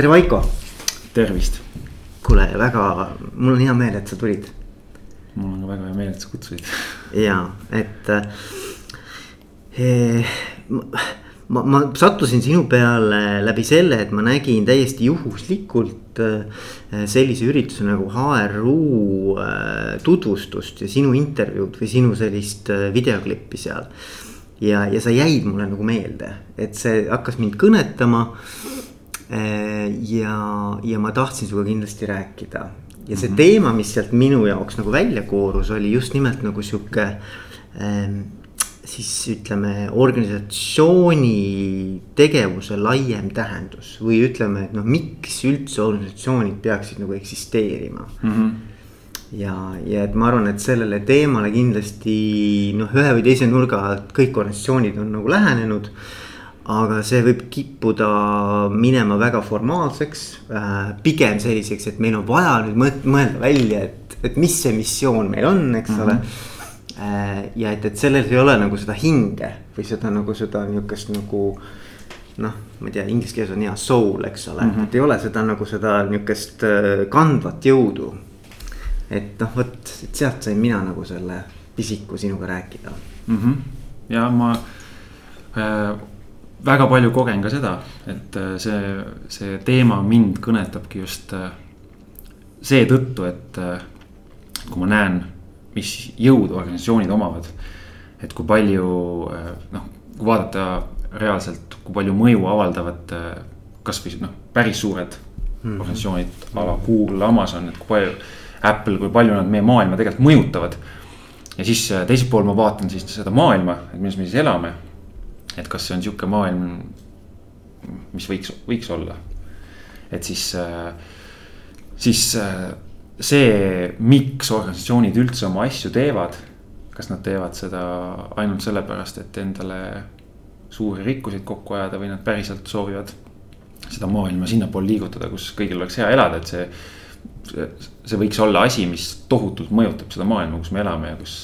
tere, Vaiko. tervist. kuule, väga, mul on hea meel, et sa tulid. mul on ka väga hea meel, et sa kutsusid. ja, et eh, ma, ma sattusin sinu peale läbi selle, et ma nägin täiesti juhuslikult eh, sellise ürituse nagu HRU eh, tutvustust ja sinu intervjuud või sinu sellist eh, videoklippi seal. ja, ja sa jäid mulle nagu meelde, et see hakkas mind kõnetama ja, ja ma tahtsin sinuga kindlasti rääkida ja see mm -hmm. teema, mis sealt minu jaoks nagu välja koorus, oli just nimelt nagu sihuke ähm, siis ütleme, organisatsiooni tegevuse laiem tähendus või ütleme, et noh, miks üldse organisatsioonid peaksid nagu eksisteerima mm. -hmm. ja, ja et ma arvan, et sellele teemale kindlasti noh, ühe või teise nurga alt kõik organisatsioonid on nagu lähenenud aga see võib kippuda minema väga formaalseks äh,, pigem selliseks, et meil on vaja nüüd mõelda välja, et, et mis see missioon meil on, eks mm -hmm. ole äh,. ja et, et sellel ei ole nagu seda hinge või seda nagu seda niukest nagu noh, ma ei tea, inglise keeles on hea soul, eks ole mm, -hmm. et ei ole seda nagu seda niukest äh, kandvat jõudu. et noh, vot, sealt sain mina nagu selle pisiku sinuga rääkida mm. -hmm. ja ma äh väga palju kogen ka seda, et äh, see, see teema mind kõnetabki just äh, seetõttu, et äh, kui ma näen, mis jõudu organisatsioonid omavad. et kui palju noh, kui vaadata reaalselt, kui palju mõju avaldavad kasvõi noh, päris suured mm -hmm. organisatsioonid a la Google, Amazon, et kui palju. Apple, kui palju nad meie maailma tegelikult mõjutavad. ja siis teiselt poolt ma vaatan siis seda maailma, et milles me siis elame et kas see on sihuke maailm, mis võiks, võiks olla. et siis, äh, siis äh, see, miks organisatsioonid üldse oma asju teevad. kas nad teevad seda ainult sellepärast, et endale suuri rikkuseid kokku ajada või nad päriselt soovivad seda maailma sinnapoole liigutada, kus kõigil oleks hea elada, et see. see võiks olla asi, mis tohutult mõjutab seda maailma, kus me elame ja kus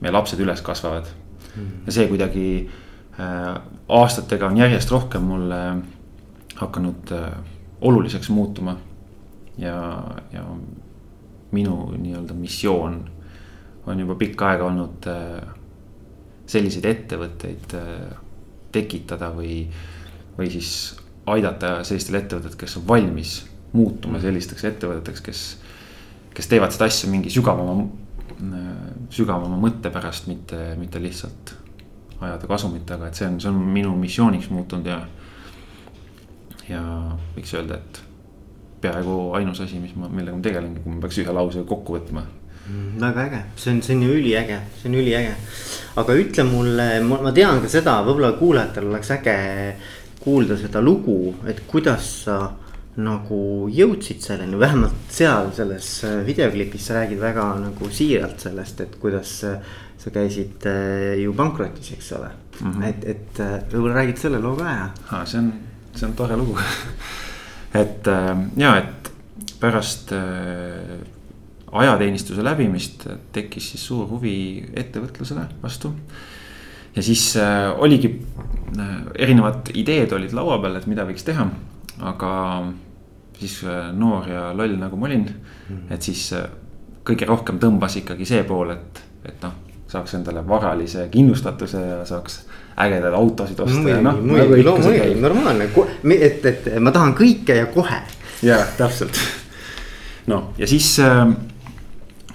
meie lapsed üles kasvavad. Mm. ja see kuidagi aastatega on järjest rohkem mulle hakanud äh, oluliseks muutuma. ja, ja minu nii-öelda missioon on juba pikka aega olnud äh, selliseid ettevõtteid tekitada või, või siis aidata sellistel ettevõtetel, kes on valmis muutuma mm. sellisteks ettevõteteks, kes, kes teevad seda asja mingi sügavama, sügavama mõtte pärast, mitte, mitte lihtsalt ajada kasumit, aga et see on, see on minu missiooniks muutunud ja. ja võiks öelda, et peaaegu ainus asi, mis ma, millega ma tegelengi, kui ma peaks ühe lause kokku võtma mm,. väga äge, see on, see on ju üliäge, see on üliäge. aga ütle mulle, ma tean ka seda, võib-olla kuulajatel oleks äge kuulda seda lugu, et kuidas sa nagu jõudsid selleni, vähemalt seal selles videoklipis sa räägid väga nagu siiralt sellest, et kuidas sa käisid äh, ju pankrotis, eks ole mm. -hmm. et, et äh, võib-olla räägid selle loo ka ja. see on, see on tore lugu et äh, ja, et pärast ajateenistuse läbimist tekkis siis suur huvi ettevõtlusele vastu. ja siis oligi erinevad ideed olid laua peal, et mida võiks teha, aga siis noor ja loll nagu ma olin -hmm. et siis kõige rohkem tõmbas ikkagi see pool, et, et noh saaks endale varalise kindlustatuse ja saaks ägedaid autosid osta ja noh. muidugi, loomulikult normaalne, et, et ma tahan kõike ja kohe. ja täpselt, noh ja siis äh,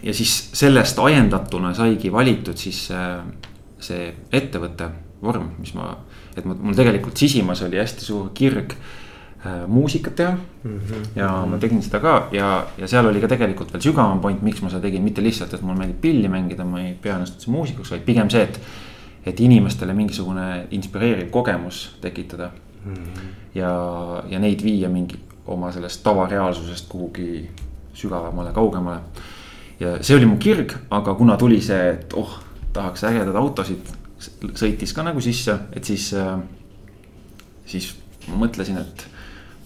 ja siis sellest ajendatuna saigi valitud siis äh, see ettevõtte vorm, mis ma, et mul tegelikult sisimas oli hästi suur kirg muusikat teha mm. -hmm. ja ma tegin seda ka ja, ja seal oli ka tegelikult veel sügavam point, miks ma seda tegin, mitte lihtsalt, et mulle meeldib pilli mängida, ma ei pea ennast üldse muusikuks, vaid pigem see, et. et inimestele mingisugune inspireeriv kogemus tekitada mm. -hmm. ja, ja neid viia mingi oma sellest tavareaalsusest kuhugi sügavamale, kaugemale. ja see oli mu kirg, aga kuna tuli see, et oh, tahaks ägedaid autosid, sõitis ka nagu sisse, et siis, äh, siis ma mõtlesin, et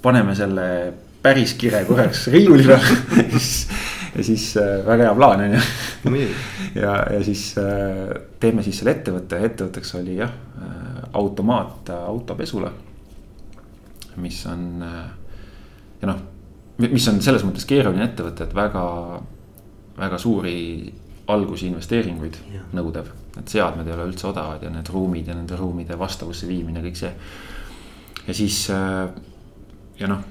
paneme selle päris kire korraks riiulile ja siis äh, väga hea plaan on ju. ja, ja siis äh, teeme siis selle ettevõtte, ettevõtteks oli jah äh, automaat autopesule. mis on mis on selles mõttes keeruline ettevõte, et väga, väga suuri algusinvesteeringuid Jah. nõudev. et seadmed ei ole üldse odavad ja need ruumid ja nende ruumide vastavusse viimine, kõik see. ja siis äh, ja noh,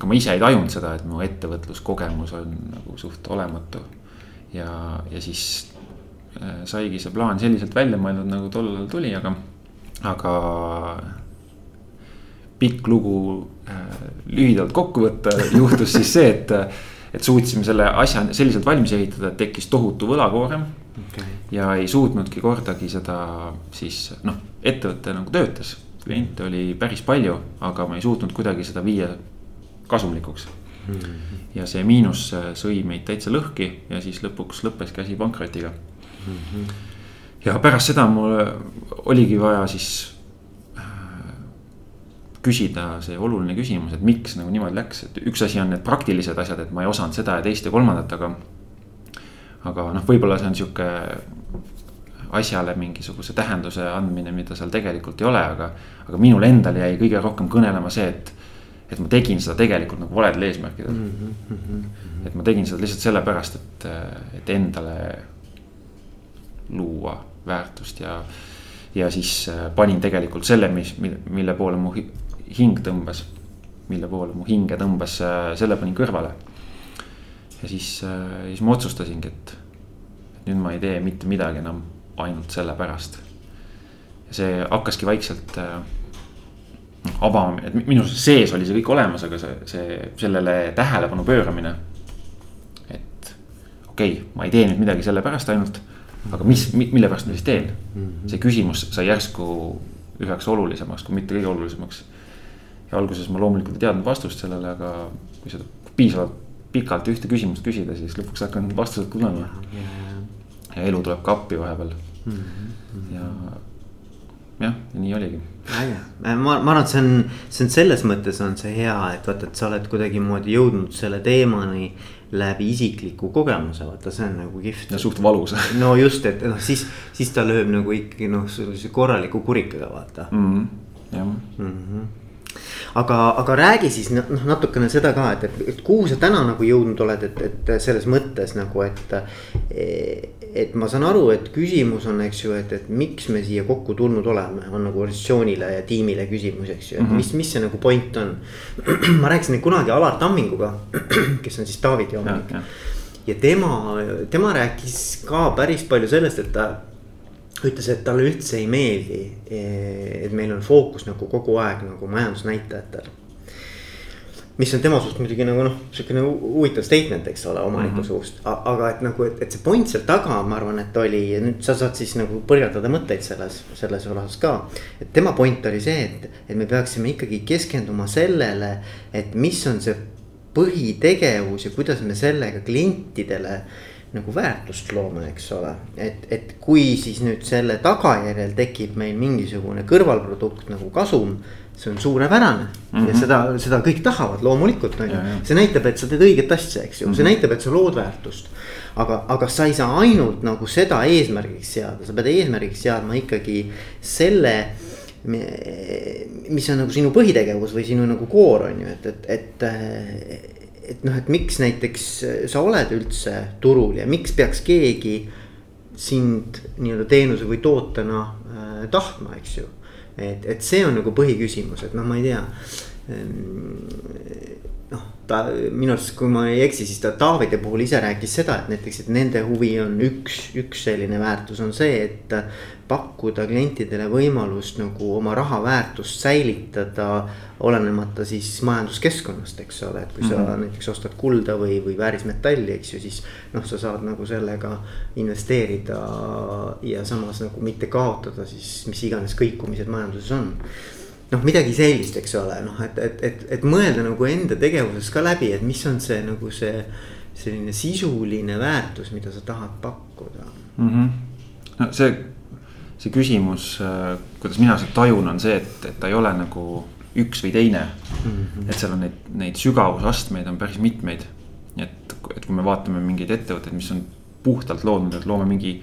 ka ma ise ei tajunud seda, et mu ettevõtluskogemus on nagu suht olematu. ja, ja siis äh, saigi see plaan selliselt välja mõeldud, nagu tollal tuli, aga, aga pikk lugu äh, lühidalt kokku võtta, juhtus siis see, et, et suutsime selle asja selliselt valmis ehitada, et tekkis tohutu võlakoorem okay. ja ei suutnudki kordagi seda siis noh, ettevõte nagu töötas. Kliente oli päris palju, aga ma ei suutnud kuidagi seda viia kasumlikuks. -hmm. ja see miinus sõi meid täitsa lõhki ja siis lõpuks lõppeski asi pankrotiga. -hmm. ja pärast seda mul oligi vaja siis äh, küsida see oluline küsimus, et miks nagu niimoodi läks, et üks asi on need praktilised asjad, et ma ei osanud seda ja teist ja kolmandat, aga. aga noh, võib-olla see on sihuke asjale mingisuguse tähenduse andmine, mida seal tegelikult ei ole, aga, aga minul endal jäi kõige rohkem kõnelema see, et. et ma tegin seda tegelikult nagu valedel eesmärkidel mm. -hmm. et ma tegin seda lihtsalt sellepärast, et, et endale luua väärtust ja. ja siis panin tegelikult selle, mis, mille poole mu hing tõmbas, mille poole mu hinge tõmbas, selle panin kõrvale. ja siis, siis ma otsustasingi, et nüüd ma ei tee mitte midagi enam ainult sellepärast. ja see hakkaski vaikselt äh, avama, et minu sees oli see kõik olemas, aga see, see sellele tähelepanu pööramine. et okei okay,, ma ei tee nüüd midagi sellepärast ainult, aga mis, mille pärast ma siis teen? see küsimus sai järsku üheks olulisemaks, kui mitte kõige olulisemaks. ja alguses ma loomulikult ei teadnud vastust sellele, aga kui seda piisavalt pikalt ühte küsimust küsida, siis lõpuks hakkan vastused tulema. ja elu tuleb ka appi vahepeal mm. -hmm. ja jah, ja nii oligi. äge, ma, ma arvan, et see on, see on selles mõttes on see hea, et vaata, et sa oled kuidagimoodi jõudnud selle teemani läbi isikliku kogemuse, vaata, see on nagu kihvt. ja suht valus. no just, et noh, siis, siis ta lööb nagu ikkagi noh, sellise korraliku kurikaga, vaata mm. -hmm. jah mm. -hmm aga, aga räägi siis noh natukene seda ka, et, et, et kuhu sa täna nagu jõudnud oled, et, et selles mõttes nagu, et. Et ma saan aru, et küsimus on, eks ju, et, et miks me siia kokku tulnud oleme, on nagu organisatsioonile ja tiimile küsimus, eks ju, et mm -hmm. mis, mis see nagu point on. ma rääkisin kunagi Alar Tamminguga, kes on siis Taavidi omanik. Ja, ja tema, tema rääkis ka päris palju sellest, et ta ütles, et talle üldse ei meeldi, et meil on fookus nagu kogu aeg nagu majandusnäitajatel. Mis on tema suust muidugi nagu noh, sihukene huvitav statement, eks ole, omaniku mm -hmm. suust, aga et nagu, et, et see point seal taga, ma arvan, et oli ja nüüd sa saad siis nagu põrgatada mõtteid selles, selles osas ka. et tema point oli see, et, et me peaksime ikkagi keskenduma sellele, et mis on see põhitegevus ja kuidas me sellega klientidele nagu väärtust looma, eks ole. et, et kui siis nüüd selle tagajärjel tekib meil mingisugune kõrvalprodukt nagu kasum. See on suurepärane mm -hmm. ja mhm. seda, seda kõik tahavad loomulikult on ju, see näitab, et sa teed õiget asja, eks ju mm, -hmm. see mhm. näitab, et sa lood väärtust. aga, aga sa ei saa ainult nagu seda eesmärgiks seada, sa pead eesmärgiks seadma ikkagi selle mis on nagu sinu põhitegevus või sinu nagu koor on ju, et, et, et et noh, et miks näiteks sa oled üldse turul ja miks peaks keegi sind nii-öelda teenuse või tootena äh, tahtma, eks ju. Et, et see on nagu põhiküsimus, et noh, ma ei tea noh, ta minu arust, kui ma ei eksi, siis ta Taavide puhul ise rääkis seda, et näiteks, et nende huvi on üks, üks selline väärtus on see, et. pakkuda klientidele võimalust nagu oma raha väärtust säilitada, olenemata siis majanduskeskkonnast, eks ole, et kui sa mm -hmm. näiteks ostad kulda või, või väärismetalli, eks ju, siis. noh, sa saad nagu sellega investeerida ja samas nagu mitte kaotada siis mis iganes kõikumised majanduses on noh, midagi sellist, eks ole, noh, et, et, et, et mõelda nagu enda tegevuses ka läbi, et mis on see nagu see. selline sisuline väärtus, mida sa tahad pakkuda mm. -hmm. no see, see küsimus, äh, kuidas mina seda tajun, on see, et, et ta ei ole nagu üks või teine mm. -hmm. et seal on neid, neid sügavusastmeid on päris mitmeid. et, et kui me vaatame mingeid ettevõtteid, mis on puhtalt loodud, et loome mingi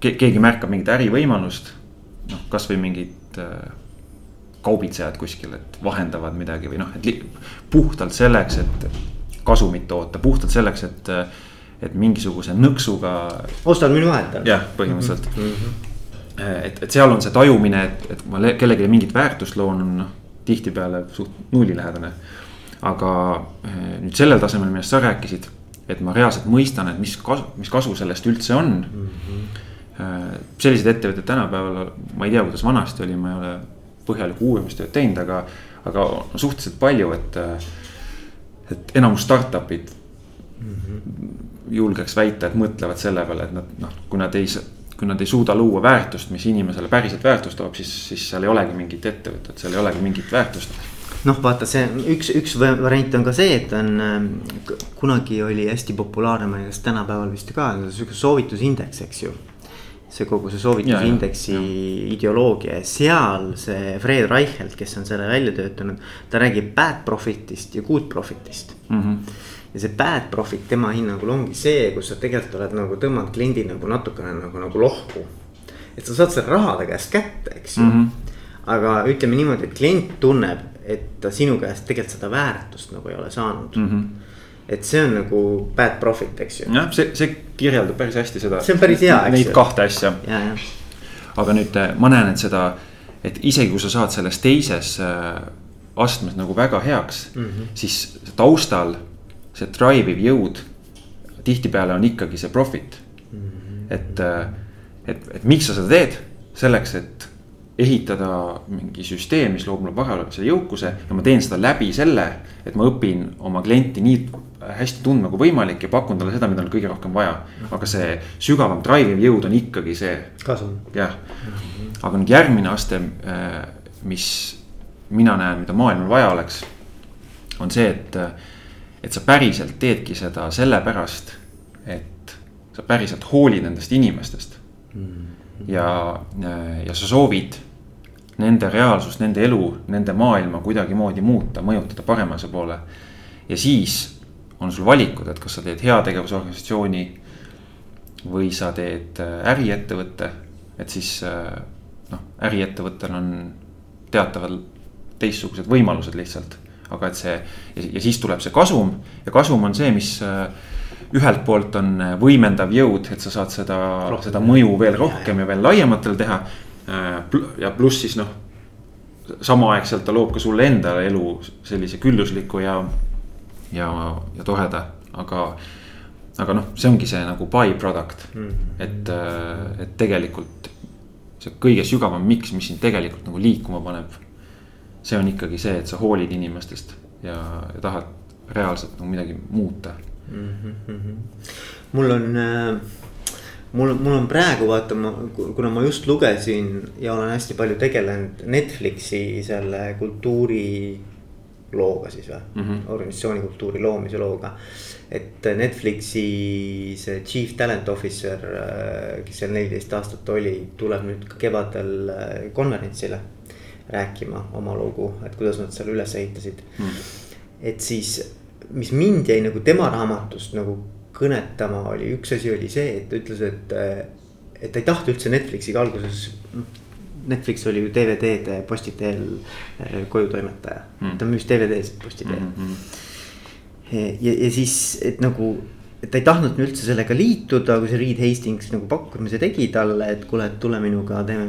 ke,. keegi märkab mingit ärivõimalust, noh, kasvõi mingit äh, kaubitsejad kuskil, et vahendavad midagi või noh, et puhtalt selleks, et kasumit toota, puhtalt selleks, et, et mingisuguse nõksuga. ostad minu vahet. jah, põhimõtteliselt mm. -hmm. et, et seal on see tajumine, et, et ma kellelegi mingit väärtust loon, on noh, tihtipeale suht nullilähedane. aga eh, nüüd sellel tasemel, millest sa rääkisid, et ma reaalselt mõistan, et mis kasu, mis kasu sellest üldse on mm. -hmm selliseid ettevõtteid tänapäeval, ma ei tea, kuidas vanasti oli, ma ei ole põhjalikku uurimistööd teinud, aga, aga suhteliselt palju, et. et enamus startup'id mm -hmm. julgeks väita, et mõtlevad selle peale, et nad noh, kui nad ei kui nad ei suuda luua väärtust, mis inimesele päriselt väärtust toob, siis, siis seal ei olegi mingit ettevõtet, seal ei olegi mingit väärtust noh, vaata, see üks, üks variant on ka see, et on kunagi oli hästi populaarne, ma ei tea, kas tänapäeval vist ka, sihuke soovitusindeks, eks ju see kogu see soovitusindeksi ideoloogia ja seal see Fred Reichelt, kes on selle välja töötanud, ta räägib bad profit'ist ja good profit'ist mm. -hmm. ja see bad profit tema hinnangul ongi see, kus sa tegelikult oled nagu tõmmanud kliendi nagu natukene nagu, nagu lohku. et sa saad selle raha ta käest kätte, eks ju mm. -hmm. aga ütleme niimoodi, et klient tunneb, et ta sinu käest tegelikult seda väärtust nagu ei ole saanud mm. -hmm et see on nagu bad profit, eks ju. jah, see, see kirjeldab päris hästi seda. see on päris hea, eks ju. Neid kahte asja. aga nüüd eh, ma näen, et seda, et isegi kui sa saad selles teises äh, astmes nagu väga heaks mm, -hmm. siis taustal see drive iv jõud tihtipeale on ikkagi see profit mm. -hmm. et, äh, et, et miks sa seda teed, selleks, et ehitada mingi süsteem, mis loob mulle varalise jõukuse ja ma teen seda läbi selle, et ma õpin oma klienti nii hästi tundma kui võimalik ja pakun talle seda, mida on kõige rohkem vaja. aga see sügavam drive iv jõud on ikkagi see. kasum. jah, aga nüüd järgmine aste, äh, mis mina näen, mida maailmal vaja oleks, on see, et, et sa päriselt teedki seda sellepärast, et sa päriselt hoolid nendest inimestest mm. ja, ja sa soovid nende reaalsust, nende elu, nende maailma kuidagimoodi muuta, mõjutada paremuse poole. ja siis on sul valikud, et kas sa teed heategevusorganisatsiooni või sa teed äh, äriettevõtte. et siis äh, noh, äriettevõttel on teatavad teistsugused võimalused lihtsalt. aga et see ja, ja siis tuleb see kasum ja kasum on see, mis äh, ühelt poolt on võimendav jõud, et sa saad seda, seda mõju veel rohkem ja veel laiematel teha ja pluss siis noh, samaaegselt ta loob ka sulle endale elu sellise küllusliku ja, ja, ja toreda, aga. aga noh, see ongi see nagu by-product mm, -hmm. et, äh, et tegelikult see kõige sügavam miks, mis sind tegelikult nagu liikuma paneb. see on ikkagi see, et sa hoolid inimestest ja, ja tahad reaalselt nagu midagi muuta mm. -hmm. mul on äh mul, mul on praegu vaata, ma, kuna ma just lugesin ja olen hästi palju tegelenud Netflixi selle kultuuri looga siis või mm -hmm., organisatsiooni kultuuri loomise looga. et Netflixi see chief talent officer, kes seal neliteist aastat oli, tuleb nüüd kevadel äh, konverentsile rääkima oma lugu, et kuidas nad selle üles ehitasid mm. -hmm. et siis, mis mind jäi nagu tema raamatust nagu kõnetama, oli üks asi oli see, et ta ütles, et, et ta ei tahtnud üldse Netflixiga alguses. Netflix oli ju DVD-de posti teel eh, koju toimetaja mm., ta müüs DVD-sid posti teel mm. -hmm. ja, ja siis, et nagu, et ta ei tahtnud üldse sellega liituda, kui see Reed Hastings nagu pakkumise tegi talle, et kuule, tule minuga teeme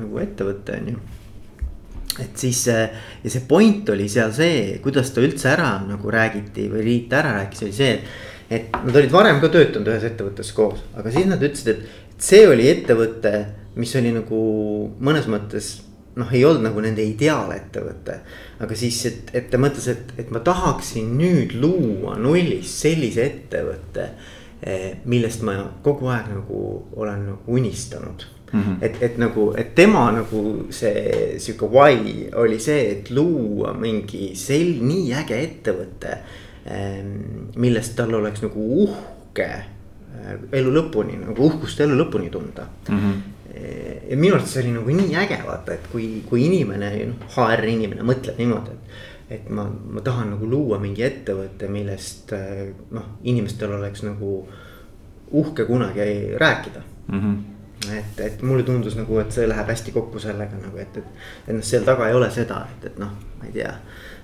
nagu ettevõtte, on ju et siis ja see point oli seal see, kuidas ta üldse ära nagu räägiti või Riit ära rääkis, oli see, et et nad olid varem ka töötanud ühes ettevõttes koos, aga siis nad ütlesid, et see oli ettevõte, mis oli nagu mõnes mõttes noh, ei olnud nagu nende ideaalettevõte. aga siis, et, et ta mõtles, et, et ma tahaksin nüüd luua nullist sellise ettevõtte, eh, millest ma kogu aeg nagu olen nagu unistanud Mm -hmm. et, et nagu, et tema nagu see sihuke why oli see, et luua mingi sel-, nii äge ettevõte Ehm, millest tal oleks nagu uhke äh, elu lõpuni nagu uhkust elu lõpuni tunda mm. -hmm. Ja minu arust see oli nagu nii äge vaata, et kui, kui inimene, noh HR inimene mõtleb niimoodi, et. et ma, ma tahan nagu luua mingi ettevõte, millest äh, noh, inimestel oleks nagu uhke kunagi rääkida mm. -hmm et, et mulle tundus nagu, et see läheb hästi kokku sellega nagu, et, et, et noh, seal taga ei ole seda, et, et noh, ma ei tea.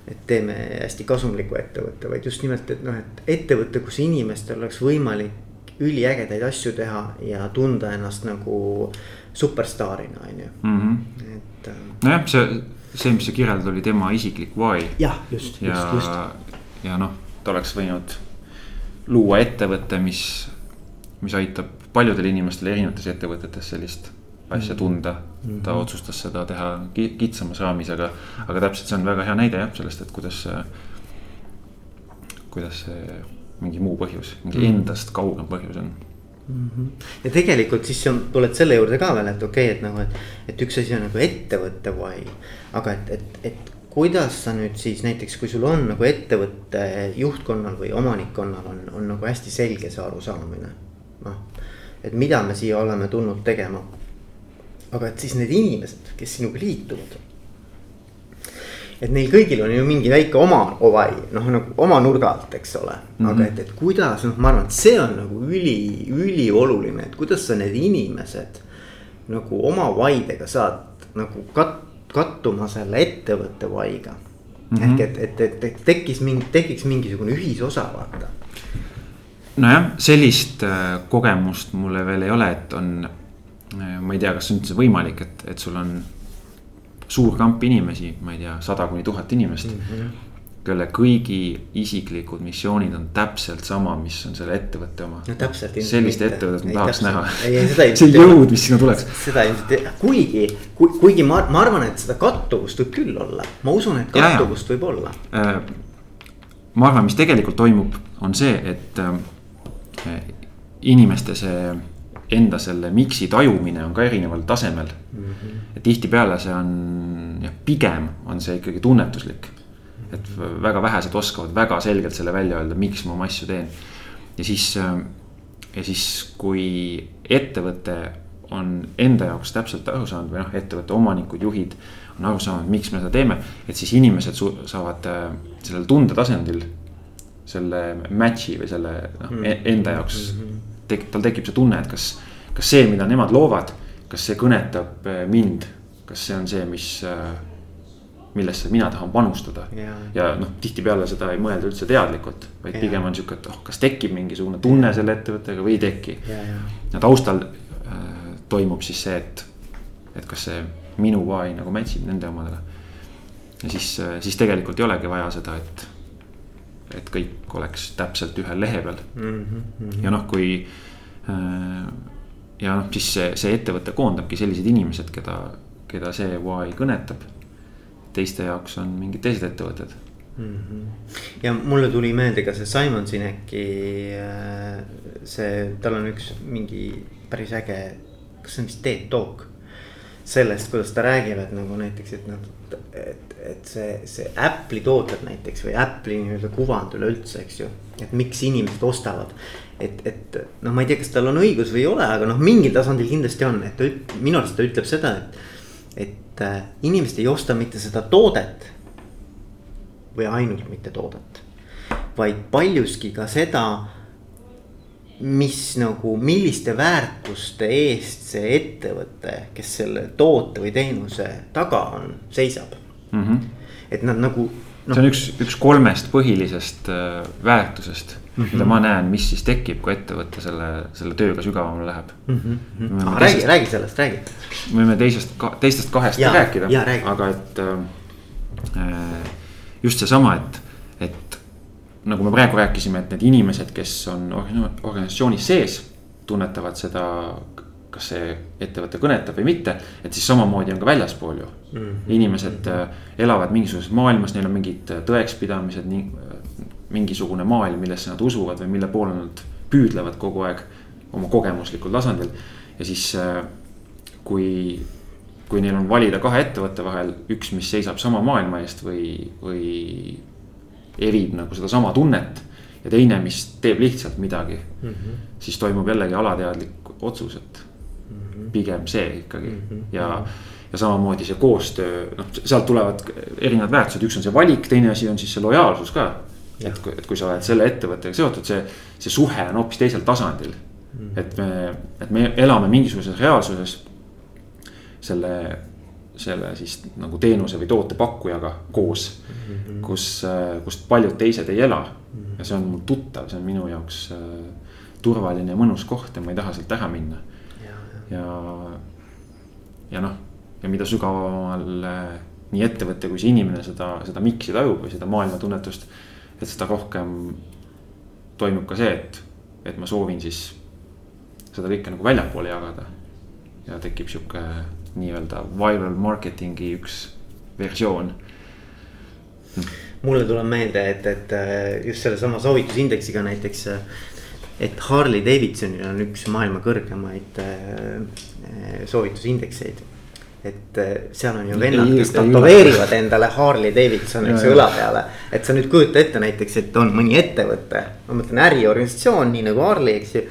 et teeme hästi kasumliku ettevõtte, vaid just nimelt, et noh, et ettevõte, kus inimestel oleks võimalik üliägedaid asju teha ja tunda ennast nagu superstaarina, on ju, Mhm. et. äh, nojah, see, see, mis sa kirjeldad, oli tema isiklik why. jah, just, just, just., ja noh, ta oleks võinud luua ettevõtte, mis, mis aitab paljudel inimestel erinevates ettevõtetes sellist asja tunda mm. -hmm. ta otsustas seda teha ki- kitsamas raamis, aga, aga täpselt see on väga hea näide jah, sellest, et kuidas kuidas see mingi muu põhjus, mingi mm. endast kaugem põhjus on ja tegelikult siis on, tuled selle juurde ka veel, et okei okay,, et nagu, et, et üks asi on nagu ettevõtte why. aga et, et, et kuidas sa nüüd siis näiteks, kui sul on nagu ettevõtte juhtkonnal või omanikkonnal on, on nagu hästi selge see arusaamine. noh, et mida me siia oleme tulnud tegema. aga et siis need inimesed, kes sinuga liituvad. Et neil kõigil on ju mingi väike oma why, noh nagu oma nurga alt, eks ole mm. -hmm. aga et, et kuidas, noh, ma arvan, et see on nagu üli, ülioluline, et kuidas sa need inimesed nagu oma why'dega saad nagu kat-, kattuma selle ettevõtte why'ga mm. -hmm. ehk et, et, et, et tekkis mingi, tekiks mingisugune ühisosa, vaata. nojah, sellist äh, kogemust mulle veel ei ole, et on, ma ei tea, kas üldse võimalik, et, et sul on suur kamp inimesi, ma ei tea, sada kuni tuhat inimest mm. -hmm. kelle kõigi isiklikud missioonid on täpselt sama, mis on selle ettevõtte oma no täpselt. sellist ettevõtet ma tahaks näha. see see jõud, mis sinna tuleks. seda ilmselt, kuigi ku,, kuigi ma, ma arvan, et seda kattuvust võib küll olla, ma usun, et kattuvust ja, ja. võib olla. ma arvan, mis tegelikult toimub, on see, et äh, inimeste see enda selle mix'i tajumine on ka erineval tasemel mm. -hmm. et tihtipeale see on, jah, pigem on see ikkagi tunnetuslik. et väga vähesed oskavad väga selgelt selle välja öelda, miks ma oma asju teen. ja siis, ja siis, kui ettevõte on enda jaoks täpselt aru saanud või noh, ettevõtte omanikud, juhid on aru saanud, miks me seda teeme. et siis inimesed saavad sellel tundetasandil selle match'i või selle noh mm -hmm. enda jaoks mm. -hmm tek-, tal tekib see tunne, et kas, kas see, mida nemad loovad, kas see kõnetab mind, kas see on see, mis, millesse mina tahan panustada. ja, ja noh, tihtipeale seda ei mõelda üldse teadlikult, vaid ja. pigem on sihuke, et oh, kas tekib mingisugune tunne selle ettevõttega või ei teki. ja taustal äh, toimub siis see, et, et kas see minu why nagu match ib nende omadega. ja siis, siis tegelikult ei olegi vaja seda, et et kõik oleks täpselt ühel lehe peal mm. -hmm. ja noh, kui äh, ja noh, siis see, see ettevõte koondabki sellised inimesed, keda, keda see why kõnetab. teiste jaoks on mingid teised ettevõtted mm. -hmm. ja mulle tuli meelde ka see Simon Sineki, äh, see, tal on üks mingi päris äge, kas see on vist TED Talk sellest, kuidas ta räägib, et nagu näiteks, et noh, et, et see, see Apple'i tooted näiteks või Apple'i nii-öelda kuvand üleüldse, eks ju. et miks inimesed ostavad, et, et noh, ma ei tea, kas tal on õigus või ei ole, aga noh, mingil tasandil kindlasti on, et ta minu arust ta ütleb seda, et. et äh, inimesed ei osta mitte seda toodet. või ainult mitte toodet, vaid paljuski ka seda mis nagu, milliste väärtuste eest see ettevõte, kes selle toote või teenuse taga on, seisab mm. -hmm. et nad nagu no.. see on üks, üks kolmest põhilisest äh, väärtusest mm, -hmm. mida ma näen, mis siis tekib, kui ettevõte selle, selle tööga sügavamale läheb mm. -hmm. Ah, räägi, räägi sellest, räägi. me võime teisest, teistest kahest ja, rääkida, aga et äh, just seesama, et, et nagu me praegu rääkisime, et need inimesed, kes on organisatsioonis sees, tunnetavad seda, kas see ettevõte kõnetab või mitte. et siis samamoodi on ka väljaspool ju mm. -hmm. inimesed -hmm. elavad mingisuguses maailmas, neil on mingid äh, tõekspidamised, äh, mingisugune maailm, millesse nad usuvad või mille poole nad püüdlevad kogu aeg oma kogemuslikul tasandil. ja siis kui, kui neil on valida kahe ettevõtte vahel, üks, mis seisab sama maailma eest või, või erib nagu sedasama tunnet. ja teine, mis teeb lihtsalt midagi mm, -hmm. siis toimub jällegi alateadlik otsus, et. Pigem see ikkagi mm -hmm. ja. ja samamoodi see koostöö, noh, sealt tulevad erinevad väärtused, üks on see valik, teine asi on siis see lojaalsus ka. et kui, et kui sa oled selle ettevõttega seotud, see, see suhe on hoopis teisel tasandil mm. -hmm. et me, et me elame mingisuguses reaalsuses selle, selle siis nagu teenuse või toote pakkujaga koos mm. -hmm. kus, kust paljud teised ei ela mm. -hmm. ja see on mul tuttav, see on minu jaoks äh, turvaline ja mõnus koht ja ma ei taha sealt ära minna. ja, ja, ja, noh, ja mida sügavamal äh, nii ettevõte kui see inimene seda, seda miks'i tajub või seda maailmatunnetust. et seda rohkem toimub ka see, et, et ma soovin siis seda kõike nagu väljapoole jagada. ja tekib sihuke nii-öelda viral marketing'i üks versioon mulle tuleb meelde, et, et just sellesama soovitusindeksiga näiteks. Et Harley Davidsonil on üks maailma kõrgemaid soovitusindekseid. et seal on ju vennad, kes tätoveerivad endale Harley Davidson, eks ju, õla peale. et sa nüüd kujuta ette näiteks, et on mõni ettevõte, ma mõtlen äriorganisatsioon, nii nagu Harley, eks ju.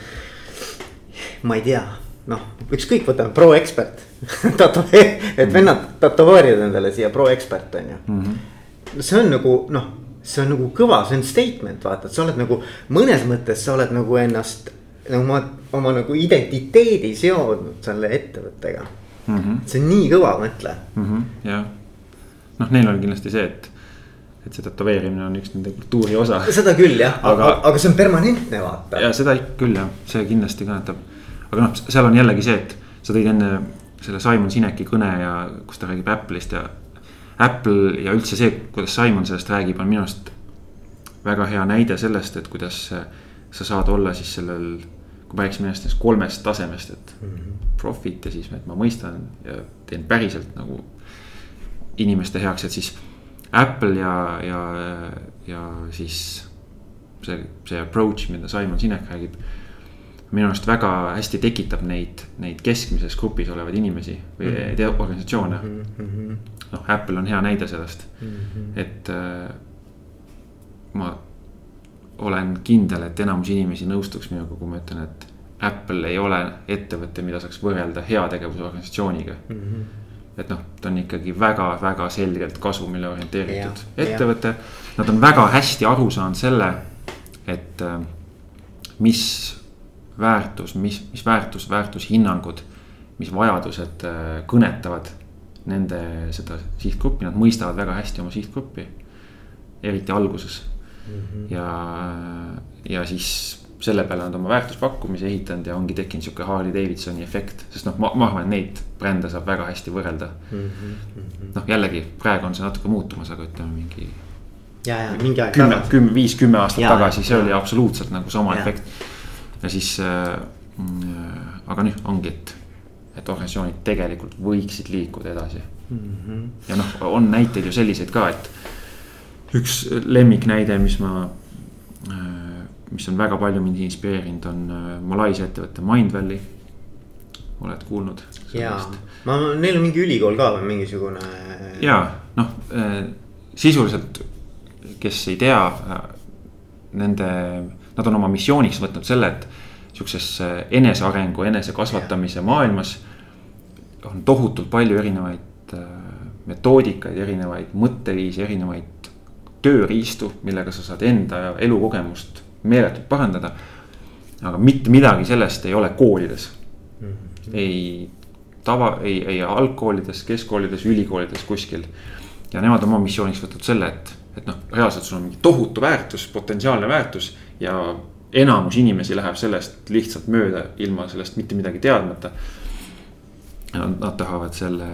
ma ei tea, noh, ükskõik, võtame ProExpert et vennad tätoveerivad endale siia ProExpert on ju mm. -hmm. see on nagu noh, see on nagu kõva, see on statement, vaata, et sa oled nagu mõnes mõttes sa oled nagu ennast. nagu oma, oma nagu identiteedi seonud selle ettevõttega mm. -hmm. see on nii kõva, mõtle mm. -hmm, jah, noh, neil on kindlasti see, et et see tätoveerimine on üks nende kultuuri osa. seda küll jah, aga, aga see on permanentne vaata. ja seda küll jah, see kindlasti kõnetab. aga noh, seal on jällegi see, et sa tõid enne selle Simon Sineki kõne ja kus ta räägib Apple'ist ja. Apple ja üldse see, kuidas Simon sellest räägib, on minu arust väga hea näide sellest, et kuidas sa saad olla siis sellel. kui ma rääkisin ennast kolmest tasemest, et mm -hmm. profit ja siis, et ma mõistan ja teen päriselt nagu inimeste heaks, et siis Apple ja, ja, ja siis see, see approach, mida Simon Sinek räägib minu arust väga hästi tekitab neid, neid keskmises grupis olevaid inimesi või mm -hmm. organisatsioone mm -hmm.. noh, Apple on hea näide sellest mm, -hmm. et äh, ma olen kindel, et enamus inimesi nõustuks minuga, kui ma ütlen, et Apple ei ole ettevõte, mida saaks võrrelda heategevusorganisatsiooniga mm. -hmm. et noh, ta on ikkagi väga-väga selgelt kasumile orienteeritud ja, ettevõte. Nad on väga hästi aru saanud selle, et äh, mis väärtus, mis, mis väärtus, väärtushinnangud, mis vajadused äh, kõnetavad nende seda sihtgruppi, nad mõistavad väga hästi oma sihtgruppi. eriti alguses mm. -hmm. ja, ja siis selle peale nad oma väärtuspakkumise ehitanud ja ongi tekkinud sihuke Harley Davidsoni efekt, sest noh, ma, ma arvan, et neid brände saab väga hästi võrrelda mm. -hmm. noh, jällegi praegu on see natuke muutumas, aga ütleme mingi. ja, ja mingi aeg kümme, kümme, viis, kümme aastat ja, tagasi, see ja. oli absoluutselt nagu sama ja. efekt ja siis äh, mm, aga nüüd ongi, et, et organisatsioonid tegelikult võiksid liikuda edasi mm. -hmm. ja noh, on näiteid ju selliseid ka, et üks lemmiknäide, mis ma äh,, mis on väga palju mind inspireerinud, on äh, Malaisia ettevõte Mindvalley. oled kuulnud? jaa, ma, neil on mingi ülikool ka või mingisugune. ja noh äh,, sisuliselt, kes ei tea äh, nende nad on oma missiooniks võtnud selle, et sihukesesse enesearengu, enesekasvatamise maailmas on tohutult palju erinevaid äh, metoodikaid, erinevaid mõtteviisi, erinevaid tööriistu, millega sa saad enda elukogemust meeletult parandada. aga mitte midagi sellest ei ole koolides mm. -hmm. ei tava, ei, ei algkoolides, keskkoolides, ülikoolides, kuskil. ja nemad on oma missiooniks võtnud selle, et, et noh, reaalselt sul on mingi tohutu väärtus, potentsiaalne väärtus ja enamus inimesi läheb sellest lihtsalt mööda, ilma sellest mitte midagi teadmata. Nad, tahavad selle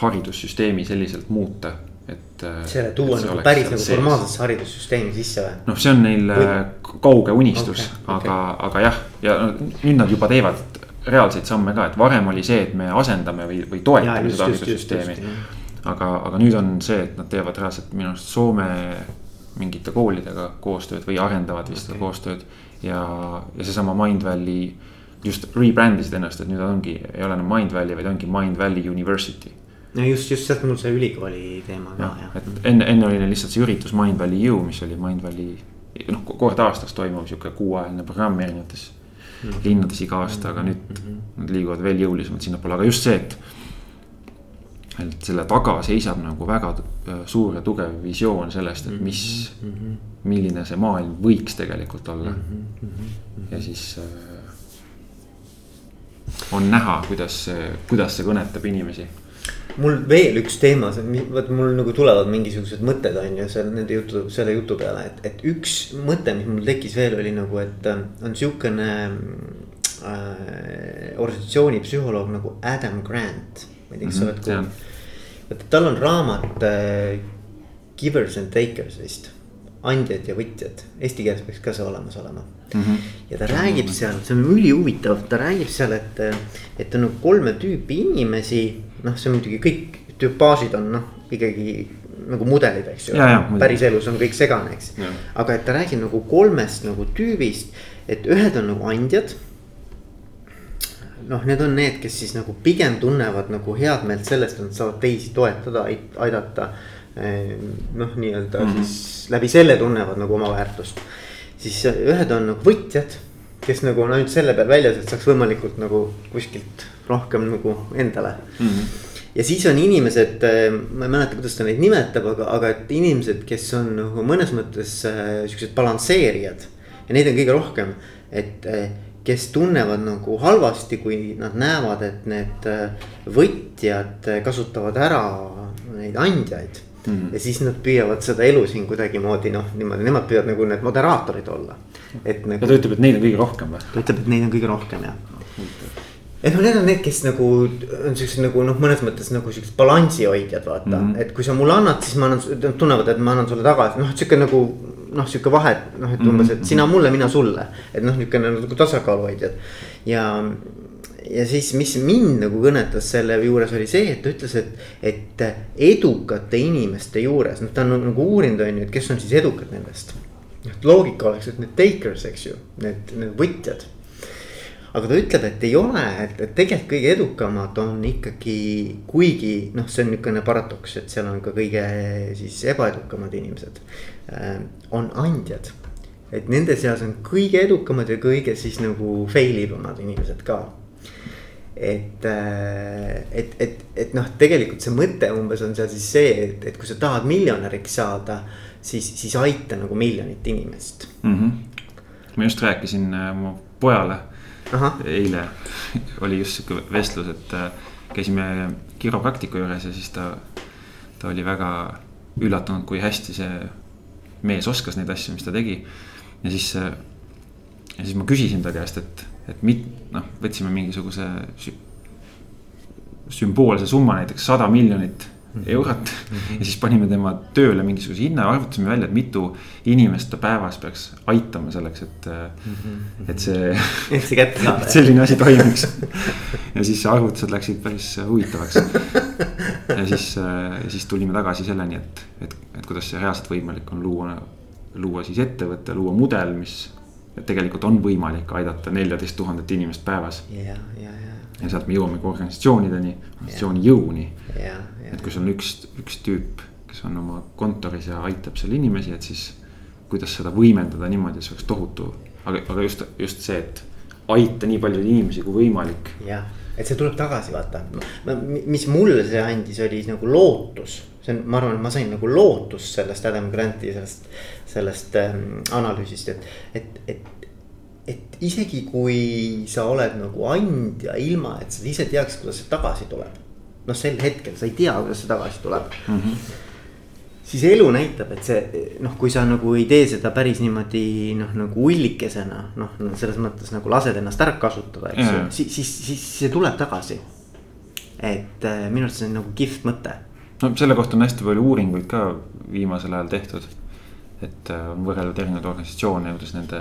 haridussüsteemi selliselt muuta, et. Äh, selle tuua nagu päris nagu formaalsesse haridussüsteemi sisse või? noh, see on neil või... Äh, kauge unistus okay,, aga okay., aga jah, ja nüüd nad juba teevad reaalseid samme ka, et varem oli see, et me asendame või, või toetame ja, seda haridussüsteemi. aga, aga nüüd on see, et nad teevad reaalselt minu arust Soome mingite koolidega koostööd või arendavad vist okay. koostööd. ja, ja seesama Mindvalley just rebrand isid ennast, et nüüd ongi, ei ole enam Mindvalley, vaid ongi Mindvalley University. no just, just sealt mul see ülikooli teema ka jah. et enne, enne oli neil lihtsalt see üritus Mindvalley U, mis oli Mindvalley noh, kord aastas toimuv sihuke kuuajaline programm erinevates mm -hmm. linnades iga aasta, aga nüüd mm -hmm. nad liiguvad veel jõulisemalt sinnapoole, aga just see, et. Et selle taga seisab nagu väga äh, suur ja tugev visioon sellest, et mis mm, -hmm. milline see maailm võiks tegelikult olla mm. -hmm. ja siis äh, on näha, kuidas, kuidas see kõnetab inimesi mul veel üks teema, vot mul nagu tulevad mingisugused mõtted on ju seal nende jutu, selle jutu peale, et, et üks mõte, mis mul tekkis veel oli nagu, et äh, on sihukene äh, organisatsiooni psühholoog nagu Adam Grant. Ma ei tea, kas sa oled mhm, kuulnud, vaata tal on raamat äh, Givers and takers vist andjad ja võtjad, eesti keeles peaks ka see olemas olema mm. -hmm. ja ta räägib seal, see on ülihuvitav, ta räägib seal, et, et on kolme tüüpi inimesi. noh, see on muidugi kõik tüpaažid on noh, ikkagi nagu mudelid, eks ju. päriselus on kõik segane, eks. aga et ta räägib nagu kolmest nagu tüübist, et ühed on nagu andjad noh, need on need, kes siis nagu pigem tunnevad nagu head meelt sellest, et nad saavad teisi toetada, aidata Ehm, noh, nii-öelda mm -hmm. siis läbi selle tunnevad nagu oma väärtust. siis ühed on nagu võtjad, kes nagu on ainult selle peal väljas, et saaks võimalikult nagu kuskilt rohkem nagu endale mm. -hmm ja siis on inimesed, ehm, ma ei mäleta, kuidas ta neid nimetab, aga, aga et inimesed, kes on nagu mõnes mõttes äh, siuksed balansseerijad. ja neid on kõige rohkem, et äh, kes tunnevad nagu halvasti, kui nad näevad, et need äh, võtjad kasutavad ära neid andjaid Mm -hmm. ja siis nad püüavad seda elu siin kuidagimoodi noh, niimoodi, nemad püüavad nagu need moderaatorid olla. et nagu. ja ta ütleb, et neid on kõige rohkem või? ta ütleb, et neid on kõige rohkem jah. et noh, need on need, kes nagu on siuksed nagu noh, mõnes mõttes nagu siuksed balansihoidjad, vaata mm, -hmm. et kui sa mulle annad, siis ma annan, tunnevad, et ma annan sulle tagasi, noh, sihuke nagu. Noh, sihuke vahe, noh, et umbes, et sina mulle, mina sulle, et noh, niukene nagu tasakaaluhoidjad ja ja siis, mis mind nagu kõnetas selle juures oli see, et ta ütles, et, et edukate inimeste juures, noh, ta on nagu uurinud, on ju, et kes on siis edukad nendest. noh, loogika oleks, et need takers, eks ju, need, need võtjad. aga ta ütleb, et ei ole, et, et tegelikult kõige edukamad on ikkagi, kuigi noh, see on niisugune paradoks, et seal on ka kõige siis ebaedukamad inimesed. On andjad et nende seas on kõige edukamad ja kõige siis nagu fail ivamad inimesed ka et, äh, et, et, et noh, tegelikult see mõte umbes on seal siis see, et, et kui sa tahad miljonäriks saada, siis, siis aita nagu miljonit inimest mm. -hmm. ma just rääkisin äh, mu pojale Aha. eile oli just sihuke vestlus, et äh, käisime kiropraktiku juures ja siis ta, ta oli väga üllatunud, kui hästi see mees oskas neid asju, mis ta tegi. ja siis, ja siis ma küsisin ta käest, et et mit-, noh, võtsime mingisuguse sümboolse summa, näiteks sada miljonit. Eurot mm. -hmm. ja siis panime tema tööle mingisuguse hinna, arvutasime välja, et mitu inimest ta päevas peaks aitama selleks, et mm. -hmm. et see. et see kätte saada. selline asi toimiks. ja siis arvutused läksid päris huvitavaks. ja siis, ja siis tulime tagasi selleni, et, et, et kuidas see reaalselt võimalik on luua, luua siis ettevõte, luua mudel, mis et tegelikult on võimalik aidata neljateist tuhandet inimest päevas. ja, ja, ja. Ja sealt me jõuamegi organisatsioonideni, organisatsiooni jõuni. et kui sul on üks, üks tüüp, kes on oma kontoris ja aitab seal inimesi, et siis kuidas seda võimendada niimoodi, et see oleks tohutu, aga, aga just, just see, et aita nii paljusid inimesi kui võimalik. jah, et see tuleb tagasi, vaata, mis mulle see andis, oli nagu lootus see on, ma arvan, et ma sain nagu lootust sellest Adam Granti sellest, sellest ähm, analüüsist, et, et, et. Et isegi kui sa oled nagu andja, ilma et sa ise teaks, kuidas see tagasi tuleb. noh, sel hetkel sa ei tea, kuidas see tagasi tuleb mm. -hmm siis elu näitab, et see noh, kui sa nagu ei tee seda päris niimoodi noh, nagu ullikesena noh, selles mõttes nagu lased ennast ära kasutada, eks ju, siis, siis, siis see tuleb tagasi. et äh, minu arust see on nagu kihvt mõte no selle kohta on hästi palju uuringuid ka viimasel ajal tehtud. et äh, on võrreldud erinevaid organisatsioone, kuidas nende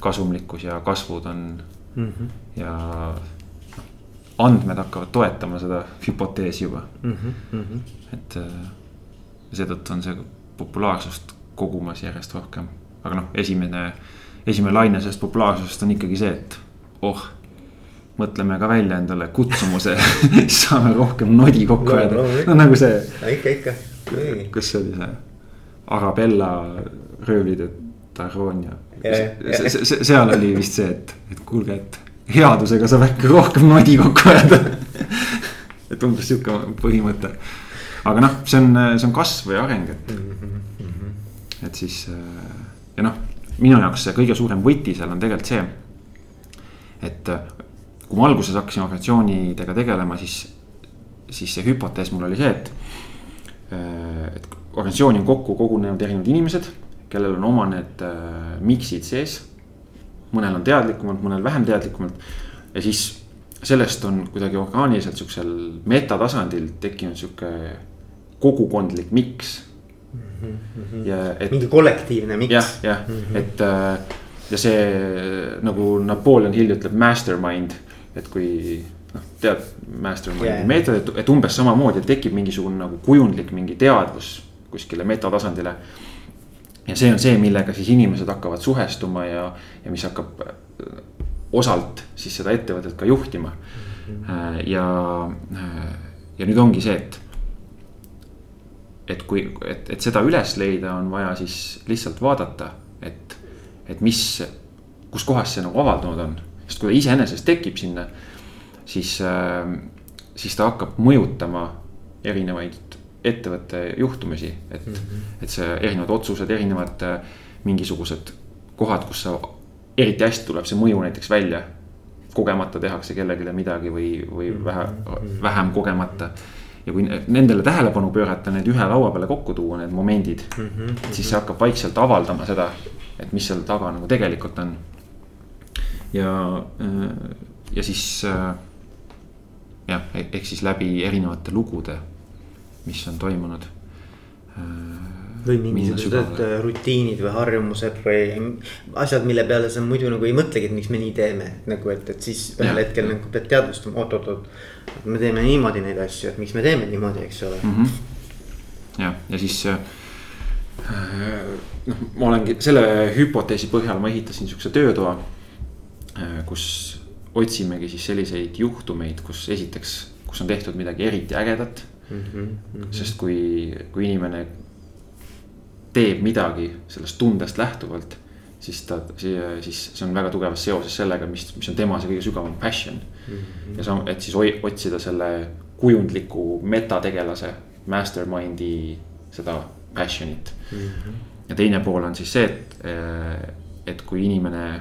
kasumlikkus ja kasvud on mm. -hmm. ja andmed hakkavad toetama seda hüpoteesi juba mm. -hmm. et äh, seetõttu on see populaarsust kogumas järjest rohkem, aga noh, esimene, esimene laine sellest populaarsusest on ikkagi see, et oh mõtleme ka välja endale kutsumuse siis saame rohkem nodi kokku ajada no, no, no nagu see. ikka, ikka. kas see oli see Arabella röövlide Taronia. seal oli vist see, et, et kuulge, et headusega saab äkki rohkem nodi kokku ajada et umbes sihuke põhimõte. aga noh, see on, see on kasv või areng, et mm. -hmm. et siis ja noh, minu jaoks see kõige suurem võti seal on tegelikult see. et kui ma alguses hakkasin organisatsioonidega tegelema, siis, siis see hüpotees mul oli see, et. et organisatsiooni on kokku kogunenud erinevad inimesed, kellel on oma need mix'id sees. mõnel on teadlikumalt, mõnel vähem teadlikumalt ja siis sellest on kuidagi orgaaniliselt sihukesel metatasandil tekkinud sihuke kogukondlik miks mm. -hmm. ja et. mingi kollektiivne miks. jah, jah mm, -hmm. et äh, ja see nagu Napoleon Hill ütleb mastermind, et kui noh, tead mastermind'i yeah. meetodit, et umbes samamoodi tekib mingisugune nagu kujundlik mingi teadvus kuskile metatasandile. Ja see on see, millega siis inimesed hakkavad suhestuma ja, ja mis hakkab osalt siis seda ettevõtet ka juhtima. -hmm. ja, äh, ja nüüd ongi see, et. et kui, et, et seda üles leida, on vaja siis lihtsalt vaadata, et, et mis, kus kohas see nagu avaldunud on. sest kui ta iseenesest tekib sinna, siis, äh, siis ta hakkab mõjutama erinevaid ettevõtte juhtumisi, et mm, -hmm. et see erinevad otsused, erinevad mingisugused kohad, kus sa eriti hästi tuleb see mõju näiteks välja. kogemata tehakse kellelegi midagi või, või vähe, vähem kogemata. ja kui nendele tähelepanu pöörata, need ühe laua peale kokku tuua, need momendid mm. -hmm. siis see hakkab vaikselt avaldama seda, et mis seal taga nagu tegelikult on. ja, ja siis jah, ehk siis läbi erinevate lugude, mis on toimunud või mingisugused rutiinid või harjumused või asjad, mille peale sa muidu nagu ei mõtlegi, et miks me nii teeme, nagu et, et siis ühel ja. hetkel nagu pead teadvustama, oot-oot-oot. me teeme niimoodi neid asju, et miks me teeme niimoodi, eks ole mm. -hmm. jah, ja siis äh, noh, ma olengi selle hüpoteesi põhjal ma ehitasin sihukese töötoa. Äh, kus otsimegi siis selliseid juhtumeid, kus esiteks, kus on tehtud midagi eriti ägedat mm. -hmm. sest kui, kui inimene teeb midagi sellest tundest lähtuvalt, siis ta, siis see on väga tugevas seoses sellega, mis, mis on tema see kõige sügavam passion mm. -hmm. ja sa, et siis otsida selle kujundliku metategelase, mastermind'i seda passion'it mm. -hmm. ja teine pool on siis see, et, et kui inimene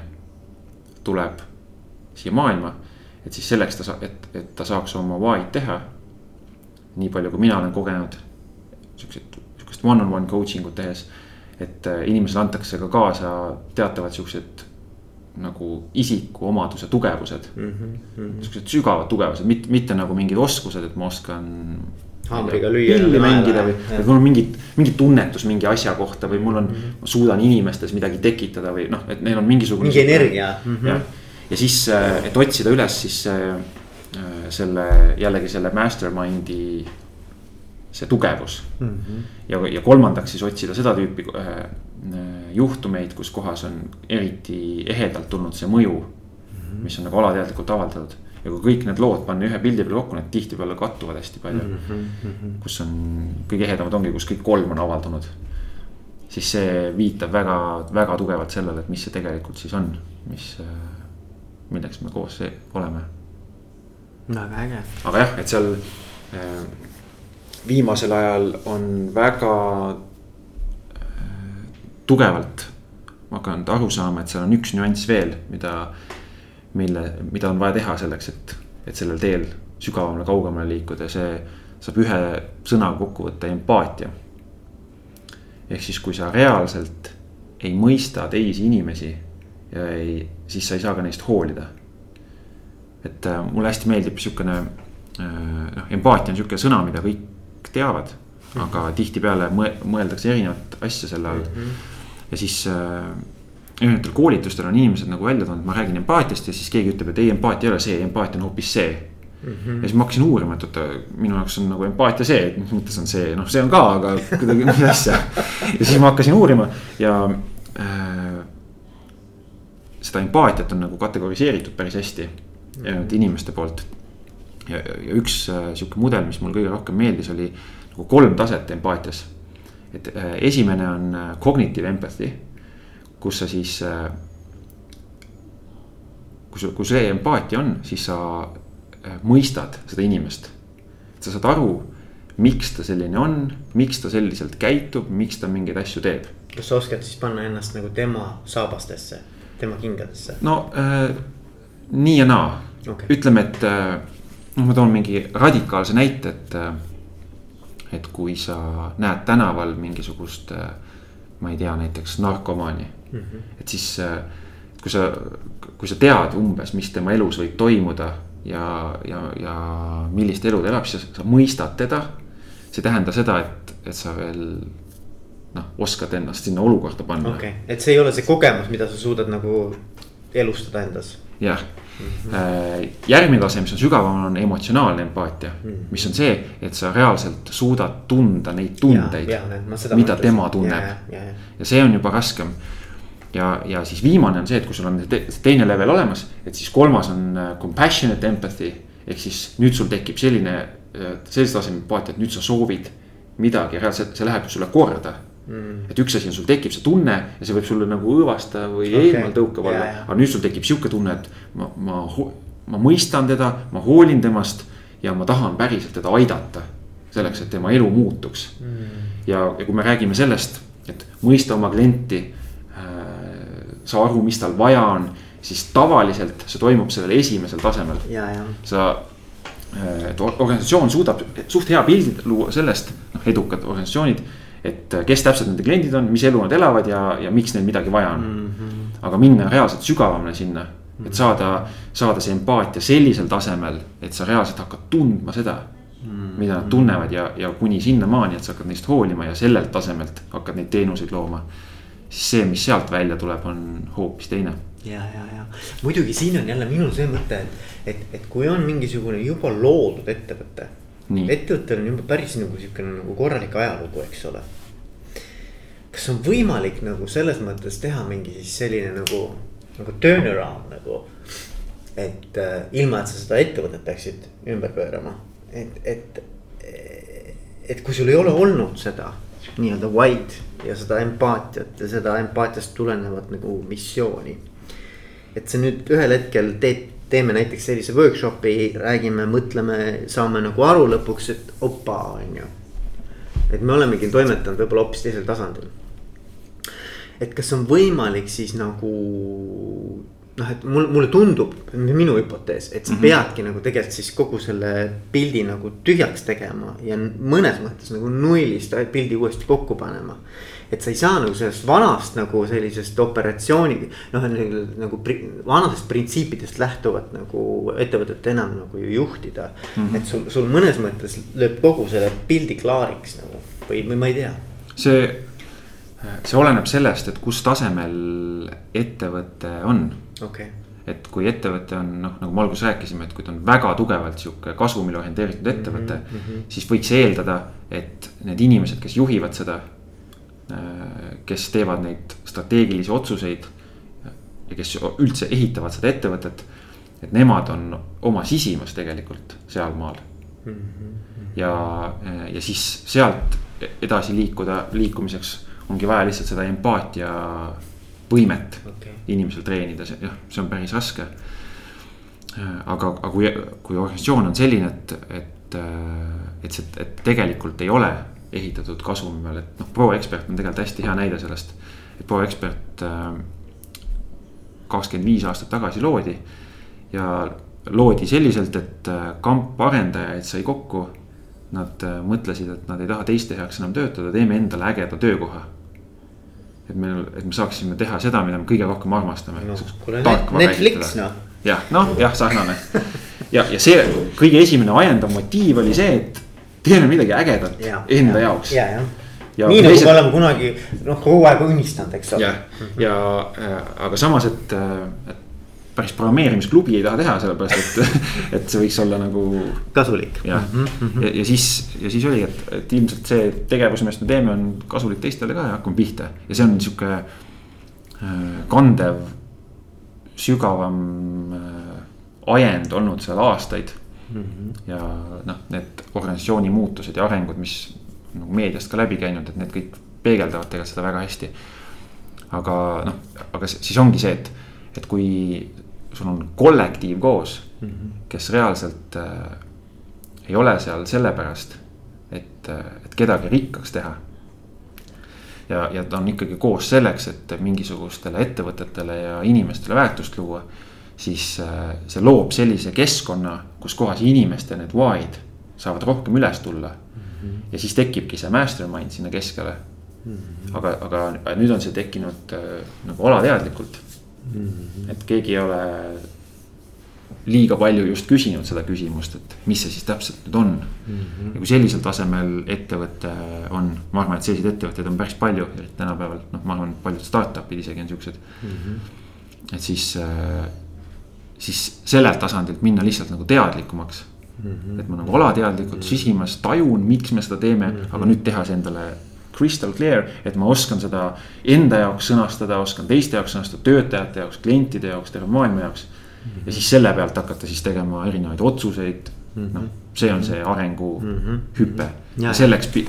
tuleb siia maailma, et siis selleks ta et, et ta saaks oma why'd teha. Nii palju, kui mina olen kogenud siukseid sihukest one-on-one coaching ut tehes. et äh, inimesele antakse ka kaasa teatavad siuksed nagu isikuomaduse tugevused mm. -hmm. siuksed sügavad tugevused, mitte, mitte nagu mingid oskused, et ma oskan. haamriga lüüa. pilli mängida või, et mul on mingit, mingi tunnetus mingi asja kohta või mul on mm, -hmm. ma suudan inimestes midagi tekitada või noh, et neil on mingisugune. mingi energia mm. -hmm. jah, ja siis, äh, et otsida üles siis äh, selle jällegi selle mastermind'i see tugevus mm. -hmm. ja, ja kolmandaks siis otsida seda tüüpi äh, äh, juhtumeid, kus kohas on eriti ehedalt tulnud see mõju mm. -hmm. mis on nagu alateadlikult avaldatud ja kui kõik need lood panna ühe pildi peale kokku, need tihtipeale kattuvad hästi palju mm. -hmm. kus on kõige ehedamad ongi, kus kõik kolm on avaldunud. siis see viitab väga, väga tugevalt sellele, et mis see tegelikult siis on, mis, äh, milleks me koos oleme. Väga äge. aga jah, et seal äh, viimasel ajal on väga äh, tugevalt hakanud aru saama, et seal on üks nüanss veel, mida, mille, mida on vaja teha selleks, et, et sellel teel sügavamale, kaugemale liikuda ja see saab ühe sõnaga kokku võtta empaatia. ehk siis, kui sa reaalselt ei mõista teisi inimesi ja ei, siis sa ei saa ka neist hoolida. Et äh, mulle hästi meeldib sihukene äh, noh, empaatia on sihuke sõna, mida kõik teavad. aga tihtipeale mõeldakse erinevat asja selle all mm. -hmm. ja siis äh, erinevatel koolitustel on inimesed nagu välja toonud, ma räägin empaatiast ja siis keegi ütleb, et ei, empaatia ei ole see, empaatia on hoopis see Mm -hmm. ja siis ma hakkasin uurima, et oota, minu jaoks on nagu empaatia see, et mis mõttes on see, noh, see on ka, aga kuidagi mis asja. ja siis ma hakkasin uurima ja äh, seda empaatiat on nagu kategoriseeritud päris hästi erinevate inimeste poolt ja, ja üks äh, sihuke mudel, mis mulle kõige rohkem meeldis, oli nagu kolm taset empaatias. et äh, esimene on äh, cognitive empathy, kus sa siis kui sul, kui see empaatia on, siis sa mõistad seda inimest. et sa saad aru, miks ta selline on, miks ta selliselt käitub, miks ta mingeid asju teeb. kas sa oskad siis panna ennast nagu tema saabastesse, tema kingadesse? no äh, nii ja naa okay., ütleme, et äh, noh, ma toon mingi radikaalse näite, et äh, et kui sa näed tänaval mingisugust, äh, ma ei tea, näiteks narkomaani mm. -hmm. et siis, kui sa, kui sa tead umbes, mis tema elus võib toimuda ja, ja, ja millist elu ta elab, siis sa mõistad teda. see ei tähenda seda, et, et sa veel noh, oskad ennast sinna olukorda panna. okei okay., et see ei ole see kogemus, mida sa suudad nagu elustada endas. jah Mm -hmm. järgmine tase, mis on sügavam, on emotsionaalne empaatia mm, -hmm. mis on see, et sa reaalselt suudad tunda neid tundeid, mida tema tunneb. Ja see on juba raskem. ja, ja siis viimane on see, et kui sul on te teine level olemas, et siis kolmas on äh, compassionate empathy. ehk siis nüüd sul tekib selline, äh, sellise taseme empaatia, et nüüd sa soovid midagi reaalselt, see läheb sulle korda mm.. et üks asi on, sul tekib see tunne ja see võib sulle nagu õõvasta või okay. eemal tõukav olla yeah,. aga nüüd sul tekib sihuke tunne, et ma, ma, ma mõistan teda, ma hoolin temast ja ma tahan päriselt teda aidata. selleks, et tema elu muutuks mm.. ja, ja kui me räägime sellest, et mõista oma klienti äh,. saa aru, mis tal vaja on, siis tavaliselt see toimub sellel esimesel tasemel. sa äh, et organisatsioon suudab suht hea pildi luua sellest, noh edukad organisatsioonid et äh, kes täpselt nende kliendid on, mis elu nad elavad ja, ja miks neil midagi vaja on mm. -hmm. aga minna reaalselt sügavamale sinna, et mhm. saada, saada see empaatia sellisel tasemel, et sa reaalselt hakkad tundma seda mm. -hmm. mida nad tunnevad ja, ja kuni sinnamaani, et sa hakkad neist hoolima ja sellelt tasemelt hakkad neid teenuseid looma. siis see, mis sealt välja tuleb, on hoopis teine ja, ja, ja muidugi siin on jälle minul see mõte, et, et, et kui on mingisugune juba loodud ettevõte ettevõttel on juba päris nagu sihukene nagu korralik ajalugu, eks ole. kas on võimalik nagu selles mõttes teha mingi siis selline nagu, nagu turnaround nagu. et äh, ilma, et sa seda ettevõtet peaksid ümber pöörama, et, et, et kui sul ei ole olnud seda nii-öelda why'd ja seda empaatiat ja seda empaatiast tulenevat nagu missiooni. et sa nüüd ühel hetkel teed teeme näiteks sellise workshop'i, räägime, mõtleme, saame nagu aru lõpuks, et opa, on ju. et me olemegi toimetanud võib-olla hoopis teisel tasandil. et kas on võimalik siis nagu noh, et mul, mulle tundub, minu hüpotees, et sa mm -hmm. peadki nagu tegelikult siis kogu selle pildi nagu tühjaks tegema ja mõnes mõttes nagu nullist pildi uuesti kokku panema et sa ei saa nagu sellest vanast nagu sellisest operatsiooni noh, nagu, vanadest printsiipidest lähtuvat nagu ettevõtet enam nagu ju juhtida mm. -hmm. et sul, sul mõnes mõttes lööb kogu selle pildi klaariks nagu või, või ma ei tea. see, see oleneb sellest, et kus tasemel ettevõte on. okei okay et kui ettevõte on noh, nagu me alguses rääkisime, et kui ta on väga tugevalt sihuke kasumile orienteeritud ettevõte mm. -hmm. siis võiks eeldada, et need inimesed, kes juhivad seda kes teevad neid strateegilisi otsuseid ja kes üldse ehitavad seda ettevõtet. et nemad on oma sisimas tegelikult sealmaal mm. -hmm. ja, ja siis sealt edasi liikuda, liikumiseks ongi vaja lihtsalt seda empaatia võimet okay. inimesel treenida, jah, see on päris raske. Äh, aga, aga kui, kui organisatsioon on selline, et, et, et see, et tegelikult ei ole ehitatud kasumi peal, et noh, ProExpert on tegelikult hästi hea näide sellest. et ProExpert äh, kakskümmend viis aastat tagasi loodi ja loodi selliselt, et äh, kamp arendajaid sai kokku. Nad äh, mõtlesid, et nad ei taha teiste heaks enam töötada, teeme endale ägeda töökoha. et meil, et me saaksime teha seda, mida me kõige rohkem armastame no,. Netflix noh. jah, noh jah, sarnane ja, ja see kõige esimene ajendav motiiv oli see, et teeme midagi ägedat ja, enda ja, jaoks. ja, ja Ja nii nagu teised... me oleme kunagi noh, kogu aeg unistanud, eks ole. jah, ja äh, aga samas, et, äh, et päris programmeerimisklubi ei taha teha, sellepärast et, et see võiks olla nagu. kasulik. jah mm, -hmm. ja, ja siis, ja siis oli, et, et ilmselt see tegevus, millest me teeme, on kasulik teistele ka ja hakkame pihta ja see on sihuke äh, kandev, sügavam ajend olnud seal aastaid mm. -hmm. ja noh, need organisatsiooni muutused ja arengud, mis nagu meediast ka läbi käinud, et need kõik peegeldavad tegelikult seda väga hästi. aga noh, aga siis ongi see, et, et kui sul on kollektiiv koos mm, -hmm. kes reaalselt äh, ei ole seal sellepärast, et, et kedagi rikkaks teha. ja, ja ta on ikkagi koos selleks, et mingisugustele ettevõtetele ja inimestele väärtust luua. siis äh, see loob sellise keskkonna, kus kohas inimeste need why'd saavad rohkem üles tulla mm. -hmm. ja siis tekibki see mastermind sinna keskele mm. -hmm. aga, aga nüüd on see tekkinud äh, nagu alateadlikult mm. -hmm. et keegi ei ole liiga palju just küsinud seda küsimust, et mis see siis täpselt nüüd on mm. -hmm. ja kui sellisel tasemel ettevõte on, ma arvan, et selliseid ettevõtteid on päris palju, eriti tänapäeval, noh, ma arvan, paljud startup'id isegi on siuksed mm. -hmm. et siis, äh, siis sellelt tasandilt minna lihtsalt nagu teadlikumaks mm. -hmm. et ma nagu alateadlikult mm -hmm. sisimas tajun, miks me seda teeme mm, -hmm. aga nüüd teha see endale crystal clear, et ma oskan seda enda jaoks sõnastada, oskan teiste jaoks sõnastada, töötajate jaoks, klientide jaoks, terve maailma jaoks -hmm. ja siis selle pealt hakata siis tegema erinevaid otsuseid mm -hmm.. noh, see on see arenguhüpe mm -hmm. ja, ja selleks äh,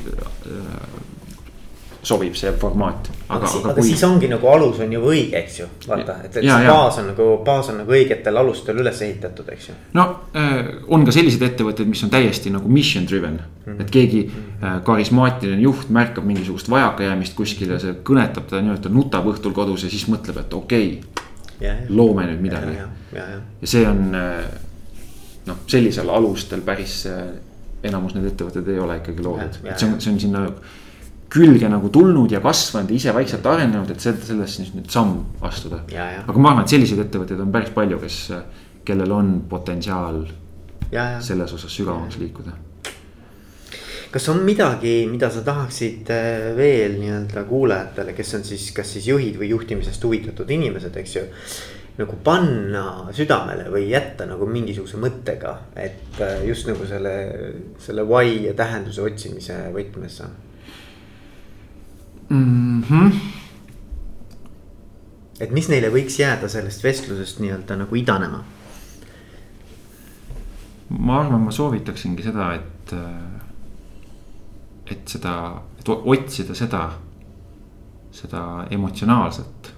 sobib see formaat. aga, aga, aga kui... siis ongi nagu alus on ju õige, eks ju, vaata, et, et ja, see baas on nagu, baas on nagu õigetel alustel üles ehitatud, eks ju. no äh, on ka selliseid ettevõtteid, mis on täiesti nagu mission driven mm, -hmm. et keegi äh, karismaatiline juht märkab mingisugust vajakajäämist kuskil ja see kõnetab teda nii-öelda, nutab õhtul kodus ja siis mõtleb, et okei okay, loome nüüd midagi. ja see on äh, noh, sellisel alustel päris enamus need ettevõtted ei ole ikkagi loodud, et see on, see on sinna külge nagu tulnud ja kasvanud ja ise vaikselt arenenud, et sellest siis nüüd samm astuda. aga ma arvan, et selliseid ettevõtteid on päris palju, kes, kellel on potentsiaal ja, ja. selles osas sügavamaks liikuda kas on midagi, mida sa tahaksid äh, veel nii-öelda kuulajatele, kes on siis, kas siis juhid või juhtimisest huvitatud inimesed, eks ju. nagu panna südamele või jätta nagu mingisuguse mõttega, et äh, just nagu selle, selle why ja tähenduse otsimise võtmes mm. -hmm. et mis neile võiks jääda sellest vestlusest nii-öelda nagu idanema? ma arvan, ma soovitaksingi seda, et äh, et seda, et otsida seda, seda emotsionaalset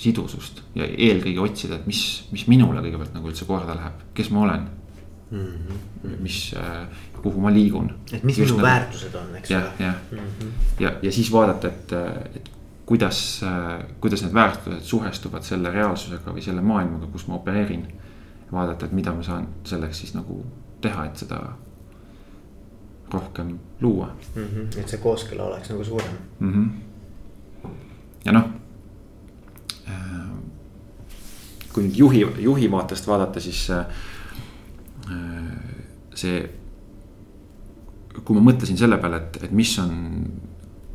sidusust ja eelkõige otsida, et mis, mis minule kõigepealt nagu üldse korda läheb, kes ma olen mm. -hmm. mis äh,, kuhu ma liigun. et mis Just minu nagu, väärtused on, eks ole. jah, jah mm -hmm. ja, ja siis vaadata, et, et kuidas äh,, kuidas need väärtused suhestuvad selle reaalsusega või selle maailmaga, kus ma opereerin. vaadata, et mida ma saan selleks siis nagu teha, et seda rohkem luua mm. -hmm. et see kooskõla oleks nagu suurem mm. -hmm. ja noh äh,. kui nüüd juhi, juhi vaatest vaadata, siis äh, see. kui ma mõtlesin selle peale, et, et mis on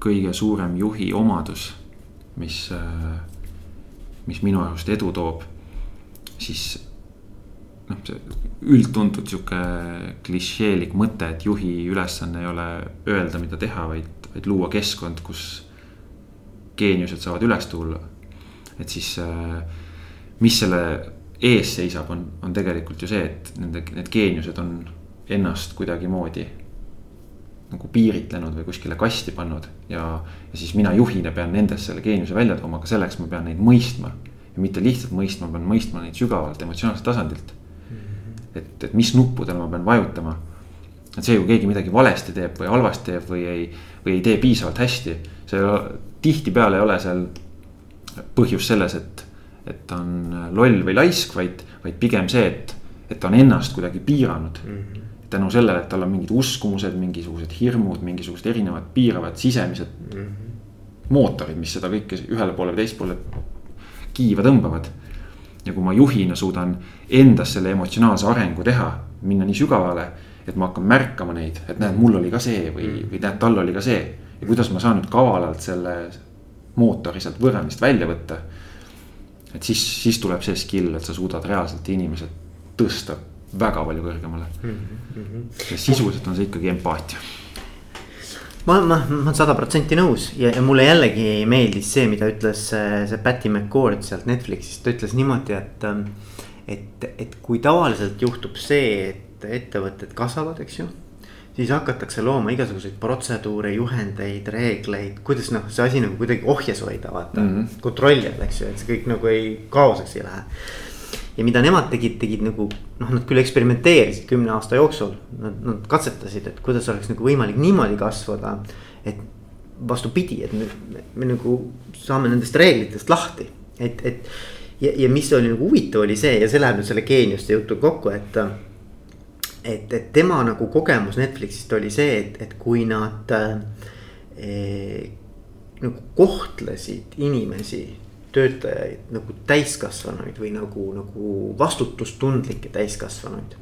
kõige suurem juhi omadus, mis äh,, mis minu arust edu toob, siis noh, see üldtuntud sihuke klišeelik mõte, et juhi ülesanne ei ole öelda, mida teha, vaid, vaid luua keskkond, kus geeniused saavad üles tulla. et siis, äh, mis selle ees seisab, on, on tegelikult ju see, et nende, need geeniused on ennast kuidagimoodi nagu piiritlenud või kuskile kasti pannud ja, ja siis mina juhina pean nendest selle geeniuse välja tooma, aga selleks ma pean neid mõistma. ja mitte lihtsalt mõistma, ma pean mõistma neid sügavalt emotsionaalselt tasandilt et, et mis nuppudel ma pean vajutama. et see, kui keegi midagi valesti teeb või halvasti teeb või ei, või ei tee piisavalt hästi, see tihtipeale ei ole seal põhjus selles, et, et ta on loll või laisk, vaid, vaid pigem see, et, et ta on ennast kuidagi piiranud mm. -hmm tänu sellele, et tal on mingid uskumused, mingisugused hirmud, mingisugused erinevad piiravad sisemised mm -hmm. mootorid, mis seda kõike ühele poole või teispoole kiiva tõmbavad ja kui ma juhina suudan endas selle emotsionaalse arengu teha, minna nii sügavale, et ma hakkan märkama neid, et näed, mul oli ka see või, mm. või näed, tal oli ka see. ja kuidas ma saan nüüd kavalalt selle mootori sealt võrrandist välja võtta. Et siis, siis tuleb see skill, et sa suudad reaalselt inimesed tõsta väga palju kõrgemale mm. -hmm. ja sisuliselt on see ikkagi empaatia ma, ma, ma olen sada protsenti nõus ja, ja mulle jällegi meeldis see, mida ütles see, see Patty McCord sealt Netflixist, ta ütles niimoodi, et. Ähm, et, et kui tavaliselt juhtub see, et ettevõtted kasvavad, eks ju. Siis hakatakse looma igasuguseid protseduure, juhendeid, reegleid, kuidas noh, see asi nagu kuidagi ohjes hoida, vaata mm -hmm. kontrolli all, eks ju, et see kõik nagu ei, kaoseks ei lähe ja mida nemad tegid, tegid nagu noh, nad küll eksperimenteerisid kümne aasta jooksul. Nad, nad katsetasid, et kuidas oleks nagu võimalik niimoodi kasvada, et vastupidi, et me, me, me nagu saame nendest reeglitest lahti, et, et. ja, ja mis oli nagu huvitav, oli see ja see läheb nüüd selle geeniuste jutuga kokku, et. Et, et tema nagu kogemus Netflixist oli see, et, et kui nad eh, nagu kohtlesid inimesi töötajaid nagu täiskasvanuid või nagu, nagu vastutustundlikke täiskasvanuid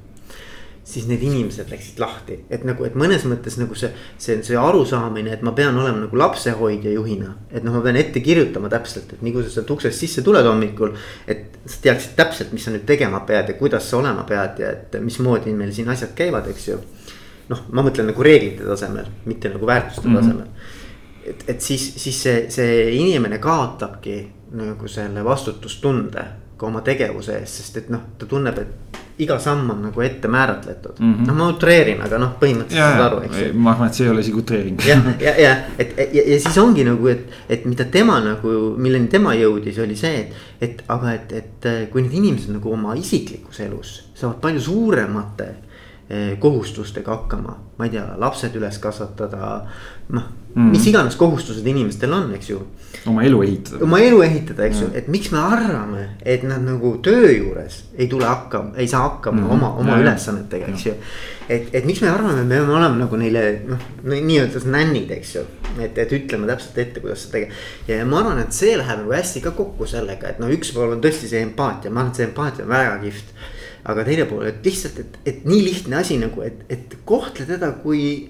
siis need inimesed läksid lahti, et nagu, et mõnes mõttes nagu see, see, see arusaamine, et ma pean olema nagu lapsehoidja juhina. et noh, ma pean ette kirjutama täpselt, et nii kui sa sealt uksest sisse tuled hommikul. et sa teaksid täpselt, mis sa nüüd tegema pead ja kuidas sa olema pead ja et mismoodi meil siin asjad käivad, eks ju. noh, ma mõtlen nagu reeglite tasemel, mitte nagu väärtuste mm -hmm. tasemel. et, et siis, siis see, see inimene kaotabki nagu selle vastutustunde ka oma tegevuse eest, sest et noh, ta tunneb, et iga samm on nagu ette määratletud mm -hmm.. noh, ma utreerin, aga noh, põhimõtteliselt saad aru, eks ma arvan, et see ei ole isegi utreering. jah, ja, ja, et ja, ja siis ongi nagu, et, et mida tema nagu, milleni tema jõudis, oli see, et. et aga, et, et kui need inimesed nagu oma isiklikus elus saavad palju suuremate eh, kohustustega hakkama, ma ei tea, lapsed üles kasvatada, noh mm., mis iganes kohustused inimestel on, eks ju oma elu ehitada. oma elu ehitada, eks ju, et miks me arvame, et nad nagu töö juures ei tule hakkama, ei saa hakkama mm oma, oma ja, ülesannetega, eks ju. et, et miks me arvame, me peame olema nagu neile noh, nii-öelda nännid, eks ju. et, et ütleme täpselt ette, kuidas seda teha. ja ma arvan, et see läheb nagu hästi ka kokku sellega, et noh, üks pool on tõesti see empaatia, ma arvan, et see empaatia on väga kihvt aga teine pool, et lihtsalt, et, et nii lihtne asi nagu, et, et kohtle teda kui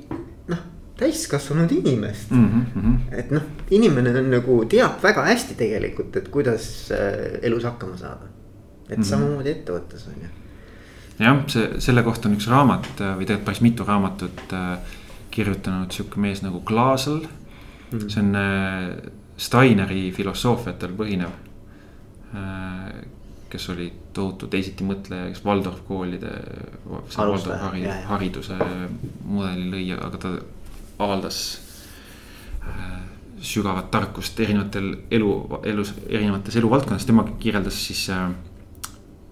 täiskasvanud inimest mm. -hmm. et noh, inimene on nagu teab väga hästi tegelikult, et kuidas äh, elus hakkama saada. et mm -hmm. samamoodi ettevõttes on ju. jah, see, selle kohta on üks raamat äh, või tegelikult päris mitu raamatut äh, kirjutanud sihuke mees nagu Klaasel mm. -hmm. see on äh, Steineri filosoofiatel põhinev äh, kes oli tohutu teisitimõtleja, kes Waldorf koolide. hariduse mudeli lõi, aga ta avaldas äh, sügavat tarkust erinevatel elu, elus, erinevates eluvaldkondades, tema kirjeldas siis äh,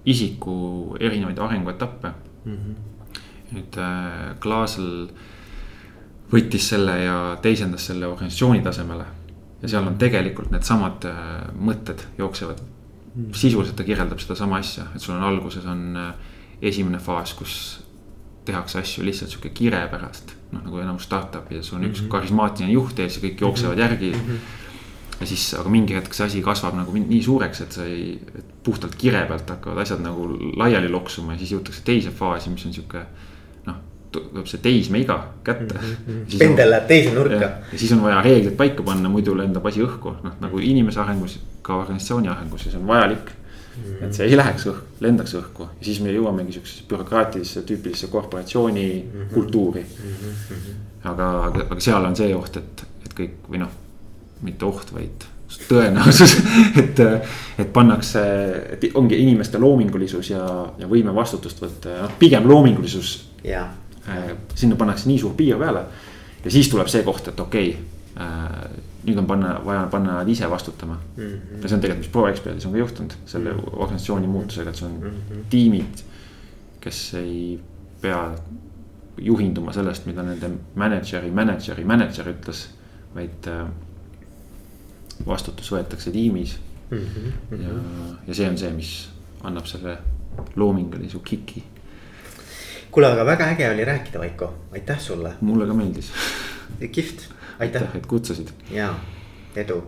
isiku erinevaid arenguetappe mm. -hmm. nüüd äh, Klaasel võttis selle ja teisendas selle organisatsiooni tasemele. ja seal on tegelikult needsamad äh, mõtted jooksevad. Sisuliselt ta kirjeldab sedasama asja, et sul on alguses on äh, esimene faas, kus tehakse asju lihtsalt sihuke kire pärast noh, nagu enamus startup'ides on mm -hmm. üks mhm. karismaatiline juht ees ja kõik jooksevad mm -hmm. järgi. -hmm. ja siis, aga mingi hetk see asi kasvab nagu nii suureks, et sa ei, puhtalt kire pealt hakkavad asjad nagu laiali loksuma ja siis jõutakse teise faasi, mis on sihuke. Tuleb see teismeiga kätte mm. -hmm. pendel läheb teise nurka. ja siis on vaja reeglid paika panna, muidu lendab asi õhku, noh nagu inimese arengus, ka organisatsiooni arengus ja see on vajalik Mm. et see ei läheks õhku, lendaks õhku ja siis me jõuamegi siuksesse bürokraatilisse tüüpilisse korporatsiooni mm -hmm. kultuuri mm. -hmm. aga, aga, aga seal on see oht, et, et kõik või noh, mitte oht, vaid tõenäosus et, et pannakse, et ongi inimeste loomingulisus ja, ja võime vastutust võtta noh, pigem loomingulisus sinna pannakse nii suur piir peale ja siis tuleb see koht, et okei okay, äh, nüüd on panna, vaja panna nad ise vastutama mm. -hmm. ja see on tegelikult, mis ProExpertis on ka juhtunud selle mhm. organisatsiooni muutusega, et see on mm -hmm. tiimid, kes ei pea juhinduma sellest, mida nende mänedžeri, mänedžeri, mänedžer ütles, vaid äh, vastutus võetakse tiimis mm. -hmm. ja, ja see on see, mis annab selle loomingulise kiki. Kuule, aga väga äge oli rääkida, Vaiko, aitäh sulle. mulle ka meeldis. Kihvt. Aitäh, et kutsusid. ja, edu